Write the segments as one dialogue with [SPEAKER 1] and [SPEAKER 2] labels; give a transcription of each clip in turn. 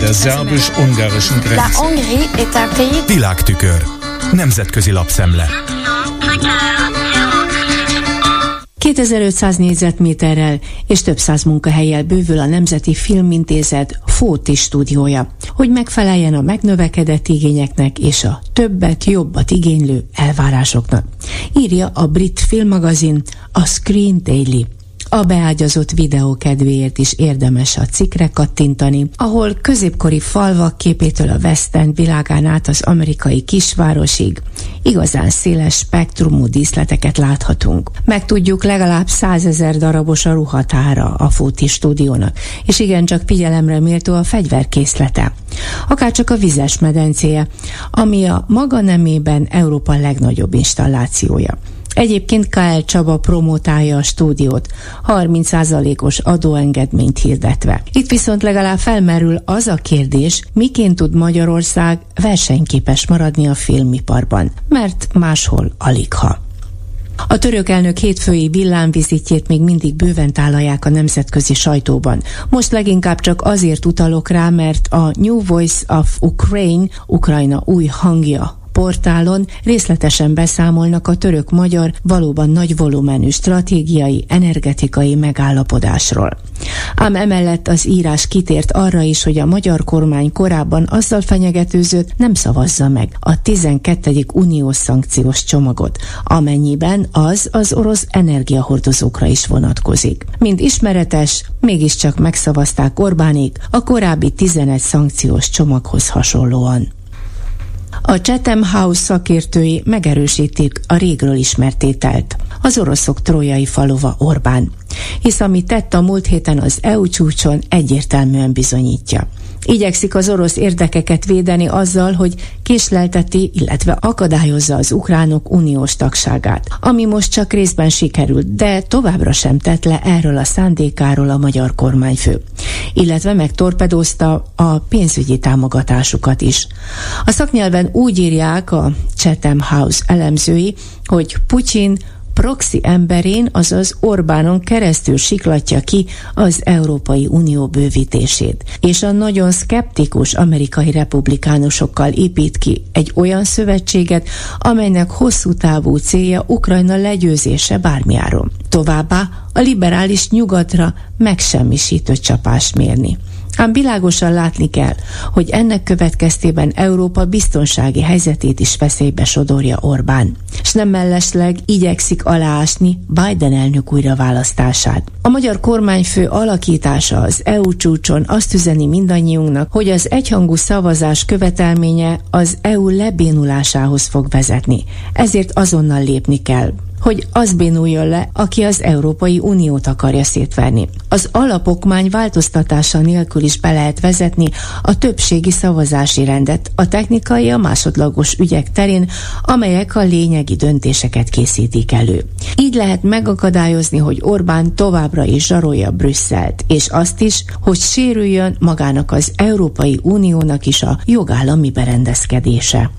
[SPEAKER 1] Der szerbus-ungarischen Grenze.
[SPEAKER 2] La Hongrie est un pays...
[SPEAKER 3] Világtükör. Nemzetközi lapszemle.
[SPEAKER 4] 2500 négyzetméterrel és több száz munkahelyel bővül a Nemzeti Filmintézet Fóti stúdiója, hogy megfeleljen a megnövekedett igényeknek és a többet, jobbat igénylő elvárásoknak. Írja a brit filmmagazin a Screen Daily. A beágyazott videó kedvéért is érdemes a cikkre kattintani, ahol középkori falvak képétől a West End világán át az amerikai kisvárosig igazán széles spektrumú díszleteket láthatunk. Megtudjuk legalább százezer darabos a ruhatára a Fóti stúdiónak, és igencsak figyelemre méltó a fegyverkészlete. Akár csak a vizes medencéje, ami a maga nemében Európa legnagyobb installációja. Egyébként KL Csaba promotálja a stúdiót, 30%-os adóengedményt hirdetve. Itt viszont legalább felmerül az a kérdés, miként tud Magyarország versenyképes maradni a filmiparban, mert máshol alig ha. A török elnök hétfői villámvizitjét még mindig bőven tálalják a nemzetközi sajtóban. Most leginkább csak azért utalok rá, mert a New Voice of Ukraine, Ukrajna új hangja portálon részletesen beszámolnak a török-magyar valóban nagy volumenű stratégiai, energetikai megállapodásról. Ám emellett az írás kitért arra is, hogy a magyar kormány korábban azzal fenyegetőzött, nem szavazza meg a 12. uniós szankciós csomagot, amennyiben az az orosz energiahordozókra is vonatkozik. Mind ismeretes, mégiscsak megszavazták Orbánék a korábbi 11 szankciós csomaghoz hasonlóan. A Chatham House szakértői megerősítik a régről ismert. Az oroszok trójai falova Orbán. Hisz amit tett a múlt héten az EU csúcson egyértelműen bizonyítja. Igyekszik az orosz érdekeket védeni azzal, hogy késlelteti, illetve akadályozza az ukránok uniós tagságát, ami most csak részben sikerült, de továbbra sem tett le erről a szándékáról a magyar kormányfő, illetve megtorpedózta a pénzügyi támogatásukat is. A szaknyelven úgy írják a Chatham House elemzői, hogy Putyin proxy emberén, azaz Orbánon keresztül siklatja ki az Európai Unió bővítését, és a nagyon szkeptikus amerikai republikánusokkal épít ki egy olyan szövetséget, amelynek hosszú távú célja Ukrajna legyőzése bármiáron. Továbbá a liberális nyugatra megsemmisítő csapást mérni. Ám világosan látni kell, hogy ennek következtében Európa biztonsági helyzetét is veszélybe sodorja Orbán, és nem mellesleg igyekszik aláásni Biden elnök újraválasztását. A magyar kormányfő alakítása az EU csúcson azt üzeni mindannyiunknak, hogy az egyhangú szavazás követelménye az EU lebénulásához fog vezetni, ezért azonnal lépni kell hogy az bénuljon le, aki az Európai Uniót akarja szétverni. Az alapokmány változtatása nélkül is be lehet vezetni a többségi szavazási rendet a technikai, a másodlagos ügyek terén, amelyek a lényegi döntéseket készítik elő. Így lehet megakadályozni, hogy Orbán továbbra is zsarolja Brüsszelt, és azt is, hogy sérüljön magának az Európai Uniónak is a jogállami berendezkedése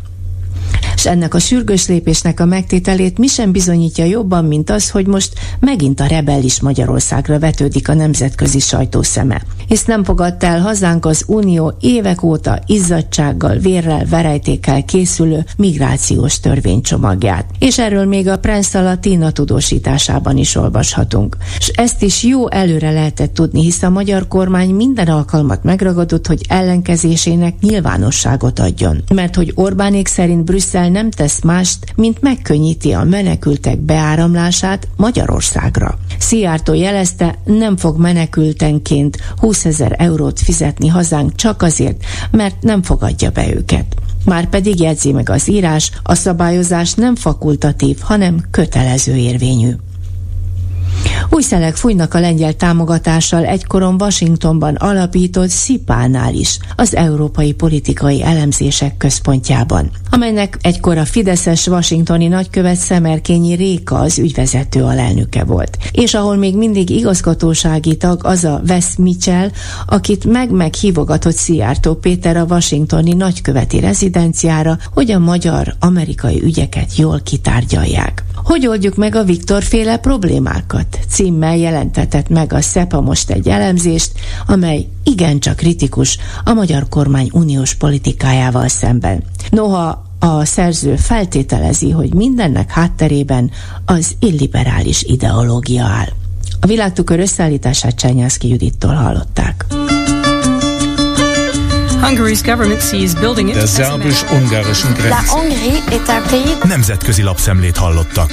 [SPEAKER 4] és ennek a sürgős lépésnek a megtételét mi sem bizonyítja jobban, mint az, hogy most megint a rebellis Magyarországra vetődik a nemzetközi sajtó szeme. Hisz nem fogadta el hazánk az Unió évek óta izzadsággal, vérrel, verejtékkel készülő migrációs törvénycsomagját. És erről még a Prensa Latina tudósításában is olvashatunk. És ezt is jó előre lehetett tudni, hisz a magyar kormány minden alkalmat megragadott, hogy ellenkezésének nyilvánosságot adjon. Mert hogy Orbánék szerint Brüsszel ezzel nem tesz mást, mint megkönnyíti a menekültek beáramlását Magyarországra. Szijjártó jelezte, nem fog menekültenként 20 ezer eurót fizetni hazánk csak azért, mert nem fogadja be őket. Már pedig jegyzi meg az írás, a szabályozás nem fakultatív, hanem kötelező érvényű. Új szelek fújnak a lengyel támogatással egykoron Washingtonban alapított SZIPÁNál is, az Európai Politikai Elemzések Központjában, amelynek egykor a Fideszes washingtoni nagykövet Szemerkényi Réka az ügyvezető alelnöke volt, és ahol még mindig igazgatósági tag az a Wes Mitchell, akit meg-meg hívogatott Szijjártó Péter a washingtoni nagyköveti rezidenciára, hogy a magyar-amerikai ügyeket jól kitárgyalják. Hogy oldjuk meg a Viktor féle problémákat? Címmel jelentetett meg a SZEPA most egy elemzést, amely igencsak kritikus a magyar kormány uniós politikájával szemben. Noha a szerző feltételezi, hogy mindennek hátterében az illiberális ideológia áll. A világtukör összeállítását Csányászki Judittól hallották.
[SPEAKER 1] Der szerbus-ungarischen Grenze.
[SPEAKER 3] Nemzetközi lapszemlét hallottak.